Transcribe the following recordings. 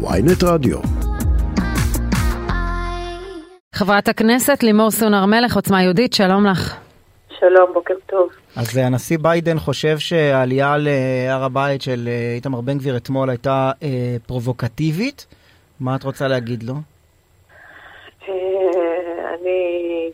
ויינט רדיו. חברת הכנסת לימור סון הר מלך, עוצמה יהודית, שלום לך. שלום, בוקר טוב. אז הנשיא ביידן חושב שהעלייה להר הבית של איתמר בן גביר אתמול הייתה אה, פרובוקטיבית. מה את רוצה להגיד לו? אה, אני...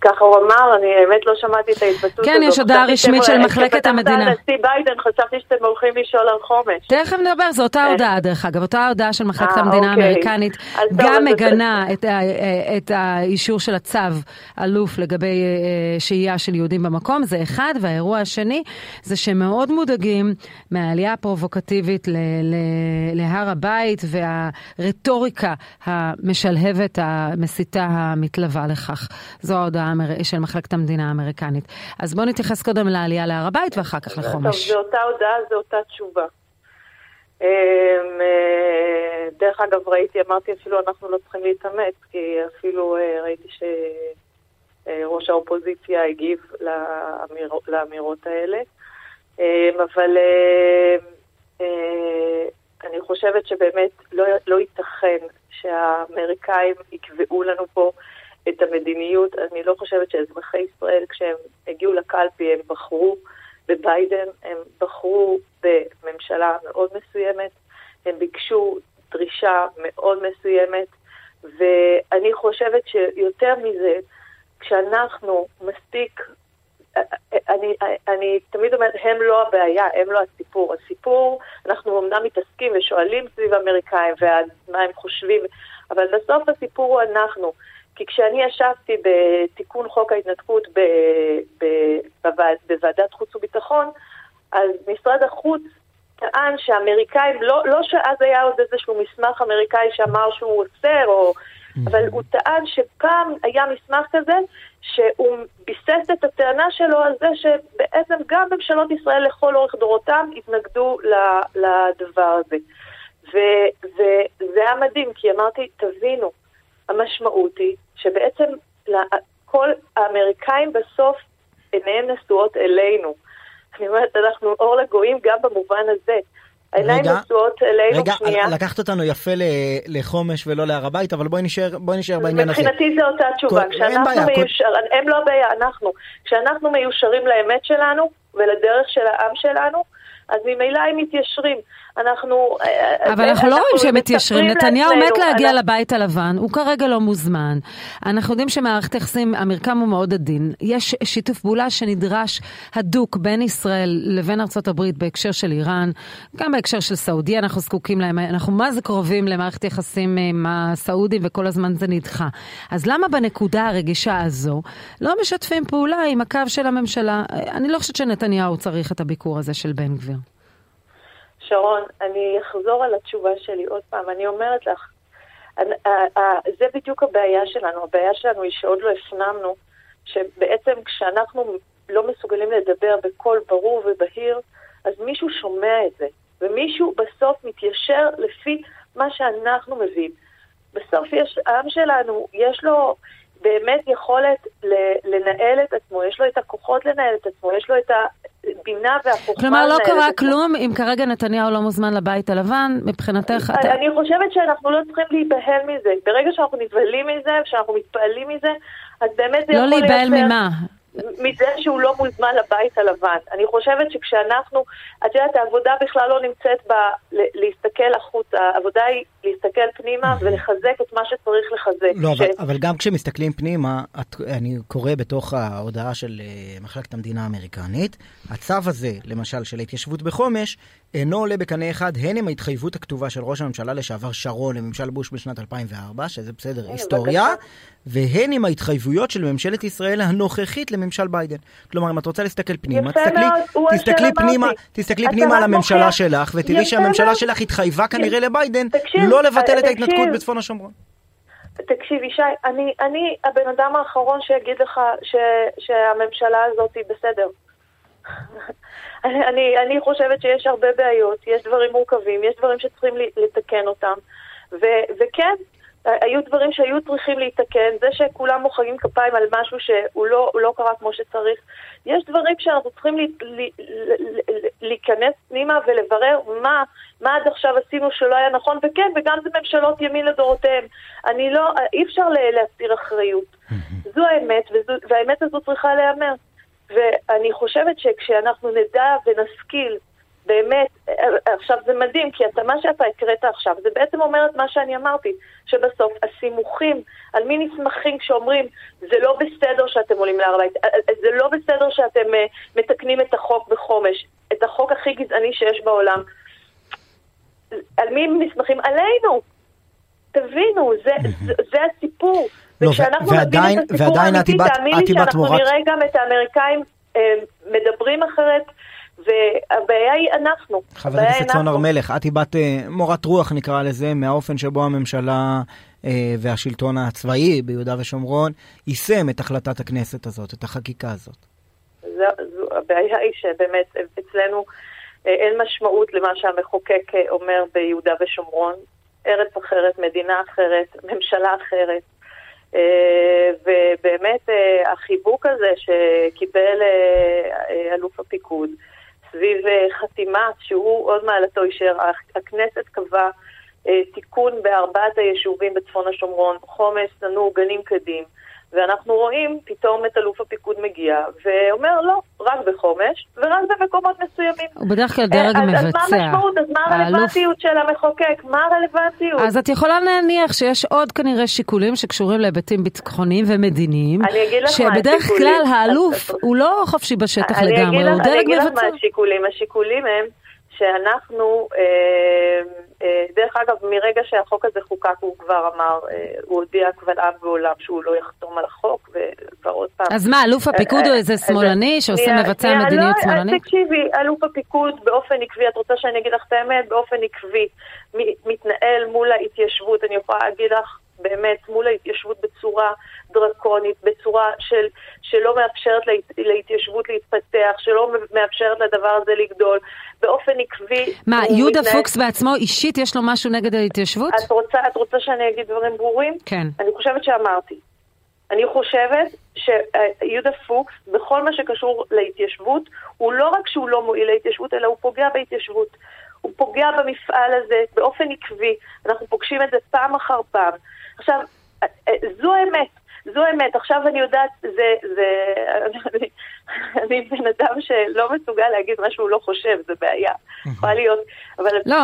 ככה הוא אמר, אני האמת לא שמעתי את ההתבטאות הזאת. כן, יש הודעה רשמית של מחלקת המדינה. כשפתחת הנשיא ביידן חשבתי שאתם הולכים לשאול על חומש. תכף נדבר, זו אותה הודעה דרך אגב, אותה הודעה של מחלקת אה, המדינה אוקיי. האמריקנית, גם מגנה את ה- את האישור של הצו אלוף לגבי אה, שהייה של יהודים במקום, זה אחד, והאירוע השני זה שהם מאוד מודאגים מהעלייה הפרובוקטיבית ל- ל- להר הבית והרטוריקה המשלהבת, המסיתה, המתלווה לכך. זו ההודעה של מחלקת המדינה האמריקנית. אז בואו נתייחס קודם לעלייה להר הבית ואחר כך טוב, לחומש. זו אותה הודעה, זו אותה תשובה. אמ, אה, דרך אגב, ראיתי, אמרתי אפילו אנחנו לא צריכים להתאמץ, כי אפילו אה, ראיתי שראש האופוזיציה הגיב לאמיר- לאמירות האלה. אמ, אבל אה, אה, אני חושבת שבאמת לא, לא ייתכן שהאמריקאים יקבעו לנו פה את המדיניות. אני לא חושבת שאזרחי ישראל, כשהם הגיעו לקלפי, הם בחרו בביידן, הם בחרו בממשלה מאוד מסוימת, הם ביקשו דרישה מאוד מסוימת, ואני חושבת שיותר מזה, כשאנחנו מספיק, אני, אני תמיד אומרת, הם לא הבעיה, הם לא הסיפור. הסיפור, אנחנו אמנם מתעסקים ושואלים סביב האמריקאים ומה הם חושבים, אבל בסוף הסיפור הוא אנחנו. כי כשאני ישבתי בתיקון חוק ההתנתקות ב, ב, בוועד, בוועדת חוץ וביטחון, אז משרד החוץ טען שהאמריקאים, לא, לא שאז היה עוד איזשהו מסמך אמריקאי שאמר שהוא אוסר, או, אבל הוא טען שפעם היה מסמך כזה, שהוא ביסס את הטענה שלו על זה שבעצם גם ממשלות ישראל לכל אורך דורותם התנגדו לדבר הזה. ו- וזה היה מדהים, כי אמרתי, תבינו, המשמעות היא שבעצם כל האמריקאים בסוף עיניהם נשואות אלינו. אני אומרת, אנחנו אור לגויים גם במובן הזה. העיניים רגע, נשואות אלינו, רגע, שנייה. לקחת אותנו יפה לחומש ולא להר הבית, אבל בואי נשאר, בואי נשאר בעניין הזה. מבחינתי זו אותה תשובה. כל- כשאנחנו בעיה, כל- מיושר... הם לא הבעיה, אנחנו. כשאנחנו מיושרים לאמת שלנו ולדרך של העם שלנו, אז ממילא הם מתיישרים. אנחנו... אה, אבל אנחנו לא רואים שהם מתיישרים. נתניהו מת להגיע לבית הלבן, הוא כרגע לא מוזמן. אנחנו יודעים שמערכת היחסים, המרקם הוא מאוד עדין. יש שיתוף פעולה שנדרש הדוק בין ישראל לבין ארצות הברית בהקשר של איראן, גם בהקשר של סעודיה אנחנו זקוקים להם. אנחנו מה זה קרובים למערכת יחסים עם הסעודים וכל הזמן זה נדחה. אז למה בנקודה הרגישה הזו לא משתפים פעולה עם הקו של הממשלה? אני לא חושבת שנתניהו צריך את הביקור הזה של בן גביר. שרון, אני אחזור על התשובה שלי עוד פעם. אני אומרת לך, ה- ה- זה בדיוק הבעיה שלנו. הבעיה שלנו היא שעוד לא הפנמנו, שבעצם כשאנחנו לא מסוגלים לדבר בקול ברור ובהיר, אז מישהו שומע את זה, ומישהו בסוף מתיישר לפי מה שאנחנו מביאים. בסוף יש, העם שלנו, יש לו באמת יכולת לנהל את עצמו, יש לו את הכוחות לנהל את עצמו, יש לו את הבינה והחוכמה כלומר, לא קרה. כלום אם כרגע נתניהו לא מוזמן לבית הלבן, מבחינתך אתה... אני חושבת שאנחנו לא צריכים להיבהל מזה. ברגע שאנחנו נבהלים מזה, שאנחנו מתפעלים מזה, אז באמת זה לא יכול להיבהל לייצר- ממה? מזה שהוא לא מוזמן לבית הלבן. אני חושבת שכשאנחנו, את יודעת, העבודה בכלל לא נמצאת ב... להסתכל החוצה, העבודה היא להסתכל פנימה ולחזק את מה שצריך לחזק. לא, ש- אבל, אבל גם כשמסתכלים פנימה, את, אני קורא בתוך ההודעה של uh, מחלקת המדינה האמריקנית, הצו הזה, למשל, של ההתיישבות בחומש, אינו עולה בקנה אחד הן עם ההתחייבות הכתובה של ראש הממשלה לשעבר שרון לממשל בוש בשנת 2004, שזה בסדר, הנה, היסטוריה. והן עם ההתחייבויות של ממשלת ישראל הנוכחית לממשל ביידן. כלומר, אם את רוצה להסתכל פנימה, תסתכלי, תסתכלי פנימה. תסתכלי פנימה על הממשלה מוכיח- שלך, ותראי שהממשלה. שלך התחייבה כנראה לביידן תקשיב, לא לבטל את. ההתנתקות בצפון השומרון. תקשיב, ישי, אני, אני הבן אדם האחרון שיגיד לך ש, שהממשלה הזאת היא בסדר. אני, אני, חושבת שיש הרבה בעיות, יש דברים מורכבים, יש דברים שצריכים ל- לתקן אותם. ו, וכן, היו דברים שהיו צריכים להתקן, זה שכולם מוחאים כפיים על משהו שהוא לא, לא קרה כמו שצריך. יש דברים שאנחנו צריכים לי, לי, לי, להיכנס פנימה ולברר מה, מה עד עכשיו עשינו שלא היה נכון, וכן, וגם זה ממשלות ימין לדורותיהם. אני לא, אי אפשר להסתיר אחריות. זו האמת, וזו, והאמת הזו צריכה להיאמר. ואני חושבת שכשאנחנו נדע ונשכיל באמת, עכשיו זה מדהים, כי אתה, מה שאתה הקראת עכשיו, זה בעצם אומר את מה שאני אמרתי, שבסוף הסימוכים, על מי נסמכים כשאומרים, זה לא בסדר שאתם עולים להר הבית, זה לא בסדר שאתם מתקנים את החוק בחומש, את החוק הכי גזעני שיש בעולם. על מי נסמכים? עלינו. תבינו, זה, זה, זה הסיפור. לא, וכשאנחנו ועדיין, נבין את הסיפור האמיתי, תאמין לי שאנחנו נראה גם את האמריקאים אה, מדברים אחרת. והבעיה היא אנחנו. חברת הכנסת סון הר מלך, את איבדת מורת רוח נקרא לזה, מהאופן שבו הממשלה אה, והשלטון הצבאי ביהודה ושומרון יישם את החלטת הכנסת הזאת, את החקיקה הזאת. זו, זו, הבעיה היא שבאמת אצלנו אה, אין משמעות למה שהמחוקק אה, אומר ביהודה ושומרון. ארץ אחרת, מדינה אחרת, ממשלה אחרת. Uh, ובאמת uh, החיבוק הזה שקיבל uh, אלוף הפיקוד, סביב אה, חתימה שהוא עוד מעלתו אישר. הכנסת קבעה אה, תיקון בארבעת היישובים בצפון השומרון, חומש, צנור, גנים קדים. ואנחנו רואים פתאום את אלוף הפיקוד מגיע ואומר לא, רק בחומש ורק במקומות מסוימים. הוא בדרך כלל דרג מבצע. אז מה המשמעות? אז מה הרלוונטיות של המחוקק? מה הרלוונטיות? אז את יכולה להניח שיש עוד כנראה שיקולים שקשורים להיבטים ביטחוניים ומדיניים. אני אגיד לך מה השיקולים. שבדרך כלל האלוף הוא לא חופשי בשטח לגמרי, הוא דרג מבצע. אני אגיד לך מה השיקולים. השיקולים הם שאנחנו, אה, אה, דרך אגב, מרגע שהחוק הזה חוקק הוא כבר אמר, אה, הוא הודיע קבל עם ועולם שהוא לא יחתום על החוק, וכבר עוד פעם. אז מה, אלוף הפיקוד הוא איזה שמאלני שעושה מבצע מדיניות לא, שמאלנית? תקשיבי, אלוף הפיקוד באופן עקבי, את רוצה שאני אגיד לך את האמת? באופן עקבי מתנהל מול ההתיישבות, אני יכולה להגיד לך באמת מול ההתיישבות בצורה דרקונית, בצורה של, שלא מאפשרת לה, להתיישבות להתפתח, שלא מאפשרת לדבר הזה לגדול, באופן עקבי. מה, יהודה מתנהל... פוקס בעצמו אישית יש לו משהו נגד ההתיישבות? את רוצה, את רוצה שאני אגיד דברים ברורים? כן. אני חושבת שאמרתי. אני חושבת שיהודה פוקס, בכל מה שקשור להתיישבות, הוא לא רק שהוא לא מועיל להתיישבות, אלא הוא פוגע בהתיישבות. הוא פוגע במפעל הזה באופן עקבי, אנחנו פוגשים את זה פעם אחר פעם. עכשיו, זו האמת. זו האמת. עכשיו אני יודעת, זה, זה, אני, אני בן אדם שלא מסוגל להגיד מה שהוא לא חושב, זה בעיה. יכולה להיות, אבל... לא,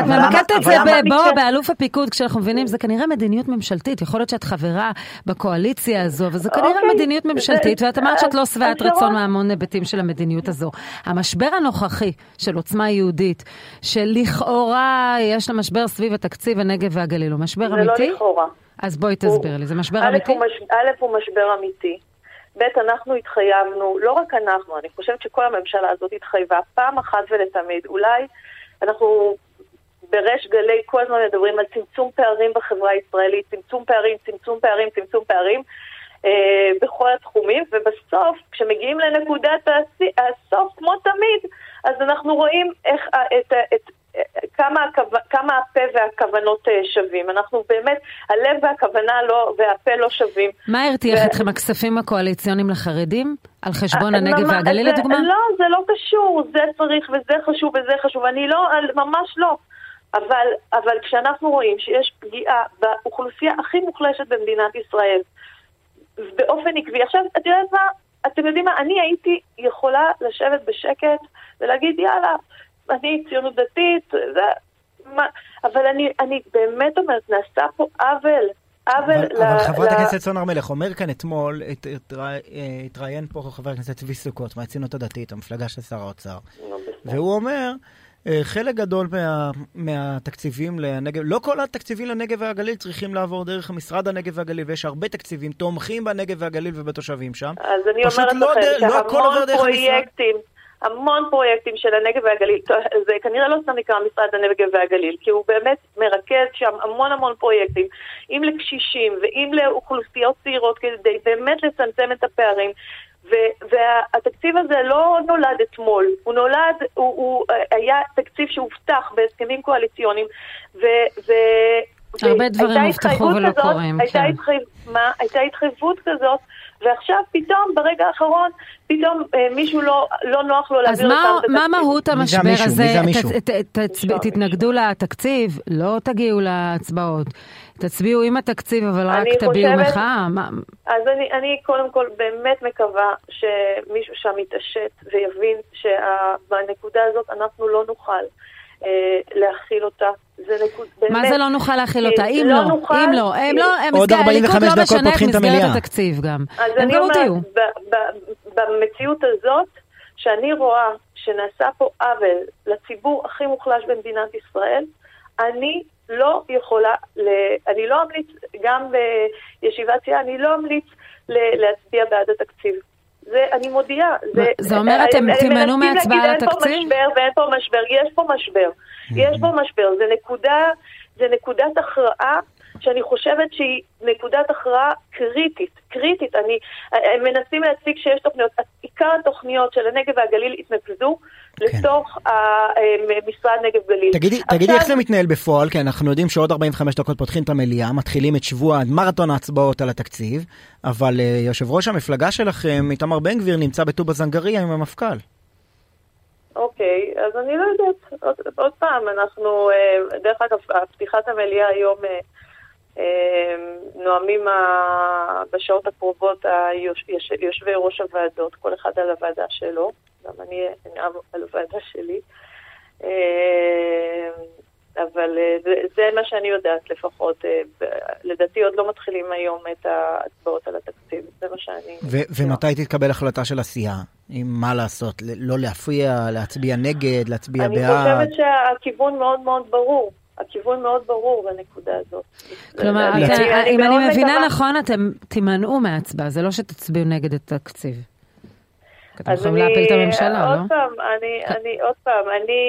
את ממקדת את זה בוא, באלוף הפיקוד, כשאנחנו מבינים, זה כנראה מדיניות ממשלתית. יכול להיות שאת חברה בקואליציה הזו, אבל זה כנראה אוקיי, מדיניות ממשלתית, ואת אמרת שאת לא שבעת רצון מהמון היבטים של המדיניות הזו. המשבר הנוכחי של עוצמה יהודית, שלכאורה יש לה משבר סביב התקציב הנגב והגליל, הוא משבר אמיתי? זה לא לכאורה. אז בואי תסביר לי, זה משבר אמיתי? א', הוא משבר אמיתי. ב', אנחנו התחייבנו, לא רק אנחנו, אני חושבת שכל הממשלה הזאת התחייבה פעם אחת ולתמיד. אולי אנחנו בריש גלי כל הזמן מדברים על צמצום פערים בחברה הישראלית, צמצום פערים, צמצום פערים, צמצום פערים. אה, בכל התחומים, ובסוף, כשמגיעים לנקודת הסוף, כמו תמיד, אז אנחנו רואים איך, את, את, כמה, כמה הפה והכוונות אה, שווים. אנחנו באמת, הלב והכוונה לא, והפה לא שווים. מה הרתיח ו... אתכם הכספים הקואליציוניים לחרדים? על חשבון אה, הנגב והגליל לדוגמה? לא, זה לא קשור, זה צריך וזה חשוב וזה חשוב. אני לא, ממש לא. אבל, אבל כשאנחנו רואים שיש פגיעה באוכלוסייה הכי מוחלשת במדינת ישראל, באופן עקבי, עכשיו, את יודעת מה? אתם יודעים מה? אני הייתי יכולה לשבת בשקט ולהגיד, יאללה, אני ציונות דתית, זה, מה, אבל אני, אני באמת אומרת, נעשה פה עוול. עוול אבל, ל... אבל חברת ל... הכנסת סון הר מלך אומר כאן אתמול, הת, התראיין פה חבר הכנסת צבי סוכות מהציונות הדתית, המפלגה של שר האוצר, והוא אומר, אה, חלק גדול מה, מהתקציבים לנגב, לא כל התקציבים לנגב והגליל צריכים לעבור דרך משרד הנגב והגליל, ויש הרבה תקציבים תומכים בנגב והגליל ובתושבים שם. אז אני אומרת לא לכם לא שהמון פרויקטים, המון פרויקטים של הנגב והגליל, זה כנראה לא סתם נקרא משרד הנגב והגליל, כי הוא באמת מרכז שם המון המון פרויקטים, אם לקשישים ואם לאוכלוסיות צעירות, כדי באמת לצמצם את הפערים. והתקציב הזה לא נולד אתמול, הוא נולד, הוא, הוא היה תקציב שהובטח בהסכמים קואליציוניים, ו, הרבה דברים הובטחו ולא קורים, הייתה, כן. התחייב, מה, הייתה התחייבות כזאת, ועכשיו פתאום, ברגע האחרון, פתאום אה, מישהו לא, לא נוח לו אז להעביר מה, אותם את מה. מהות מי זה המשבר המישהו? הזה? מי זה המישהו? ת- ת- מישהו. תתנגדו לתקציב, לא תגיעו להצבעות. תצביעו עם התקציב, אבל רק תביעו מחאה. אז אני, אני קודם כל באמת מקווה שמישהו שם יתעשת ויבין שבנקודה הזאת אנחנו לא נוכל להכיל אותה. זה נקוד, באמת. מה זה לא נוכל להכיל אותה? אם לא לא, נוכל- אם לא, הם לא, הם עוד מסגר- 45 הליכוד לא דקות משנה פותחים את מסגרת המליאה. התקציב גם. אז הם אני גם אומרת, הודיעו. ב- ב- במציאות הזאת, שאני רואה שנעשה פה עוול לציבור הכי מוחלש במדינת ישראל, אני לא יכולה. אני לא אמליץ, גם בישיבת סיעה, אני לא אמליץ להצביע בעד התקציב. זה, אני מודיעה. מה, זה אומר אתם הם- הם תימנעו מנסים מהצבעה להגיד, על אין פה התקציב? משבר ואין פה משבר. יש פה משבר. יש פה משבר. זה נקודה, זה נקודת הכרעה שאני חושבת שהיא נקודת הכרעה קריטית, קריטית. אני, הם מנסים להציג שיש תוכניות. עיקר התוכניות של הנגב והגליל התנקזו כן. לתוך המשרד נגב גליל. תגידי, תגידי איך זה מתנהל בפועל, כי אנחנו יודעים שעוד 45 דקות פותחים את המליאה, מתחילים את שבוע מרתון ההצבעות על התקציב, אבל uh, יושב ראש המפלגה שלכם, איתמר בן גביר, נמצא בטובא זנגריה עם המפכ"ל. אוקיי, אז אני לא יודעת. עוד, עוד פעם, אנחנו, אה, דרך אגב, פתיחת המליאה היום אה, אה, נואמים ה- בשעות הקרובות יושבי ראש הוועדות, כל אחד על הוועדה שלו, גם אני אנאם על הוועדה שלי. אה, אבל אה, זה, זה מה שאני יודעת לפחות. אה, לדעתי עוד לא מתחילים היום את ההצבעות על התקציב, זה מה שאני... ו- ומתי תתקבל החלטה של הסיעה? עם מה לעשות? לא להפריע, להצביע נגד, להצביע אני בעד? חושבת שהכיוון מאוד מאוד ברור. הכיוון מאוד ברור בנקודה הזאת. כלומר, אני- אתם- אני- אם אני מבינה מקווה- נכון, אתם תימנעו מההצבעה, זה לא שתצביעו נגד התקציב. אתם אז יכולים להפיל את הממשלה, עוד לא? פעם, אני, אני, עוד פעם, אני,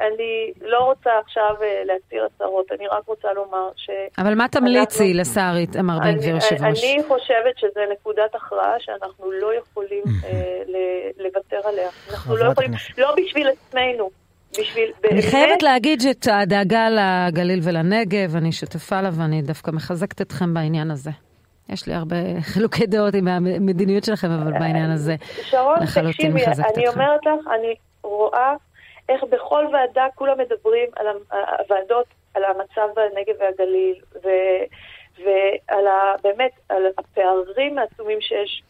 אני לא רוצה עכשיו אה, להצהיר הצהרות, אני רק רוצה לומר ש... אבל מה תמליצי אנחנו- לשר איתמר בן גביר, אני, יושב ראש? אני חושבת שזו נקודת הכרעה שאנחנו לא יכולים אה, ל- לוותר עליה. אנחנו לא יכולים. לא בשביל עצמנו, בשביל... אני באמת- חייבת להגיד שאת הדאגה לגליל ולנגב, אני שותפה לה ואני דווקא מחזקת אתכם בעניין הזה. יש לי הרבה חילוקי דעות עם המדיניות שלכם, אבל בעניין הזה שרון, לחלוטין תקשיבי, מחזקת אני אתכם. אומרת לך, אני רואה איך בכל ועדה כולם מדברים על הוועדות, על המצב בנגב והגליל, ו, ועל ה, באמת, על הפערים העצומים שיש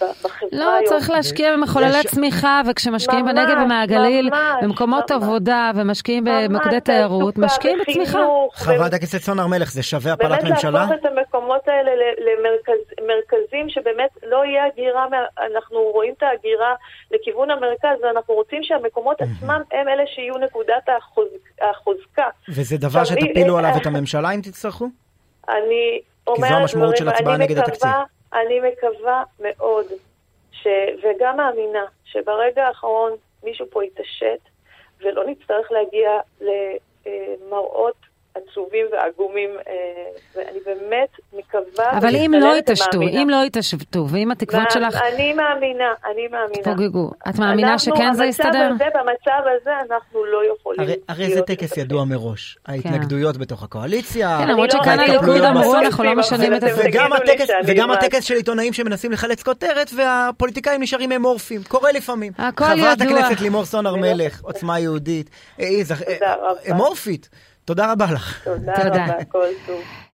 בחברה לא, היום. צריך להשקיע במחוללי יש- צמיחה, וכשמשקיעים ממש, בנגב ומהגליל, במקומות ממש. עבודה ומשקיעים במוקדי תיירות, משקיעים בצמיחה. חברת הכנסת סון הר מלך, זה שווה הפלת באמת ממשלה? להפוך את המקומות האלה למרכזים שבאמת לא יהיה הגירה, מה- אנחנו רואים את ההגירה לכיוון המרכז ואנחנו רוצים שהמקומות עצמם הם אלה שיהיו נקודת החוז- החוזקה. וזה דבר שתפילו עליו אה, את הממשלה אם תצטרכו? אני אומרת המשמעות של דברים, הצבעה אני נגד מקווה- התקציב. אני מקווה מאוד, ש... וגם מאמינה, שברגע האחרון מישהו פה יתעשת ולא נצטרך להגיע למראות עצובים ועגומים, אה, ואני באמת מקווה... אבל אם לא יתעשתו. אם לא יתעשתו, ואם התקוות שלך אני מאמינה, אני מאמינה. תפוגגו, את מאמינה שכן זה יסתדר? הזה, במצב הזה אנחנו לא יכולים. הרי, הרי זה טקס. ידוע מראש. ההתנגדויות בתוך הקואליציה. כן, למרות לא- שכאן הליכוד אמרו, אנחנו לא משנים את זה. וגם הטקס, של עיתונאים שמנסים לחלץ כותרת, והפוליטיקאים נשארים אמורפיים. קורה לפעמים. הכל חברת ידוע. הכנסת לימור סון הר מלך, עוצמה יהודית. אה, רבה. אמורפית. תודה רבה לך. תודה תודה. רבה, כל טוב.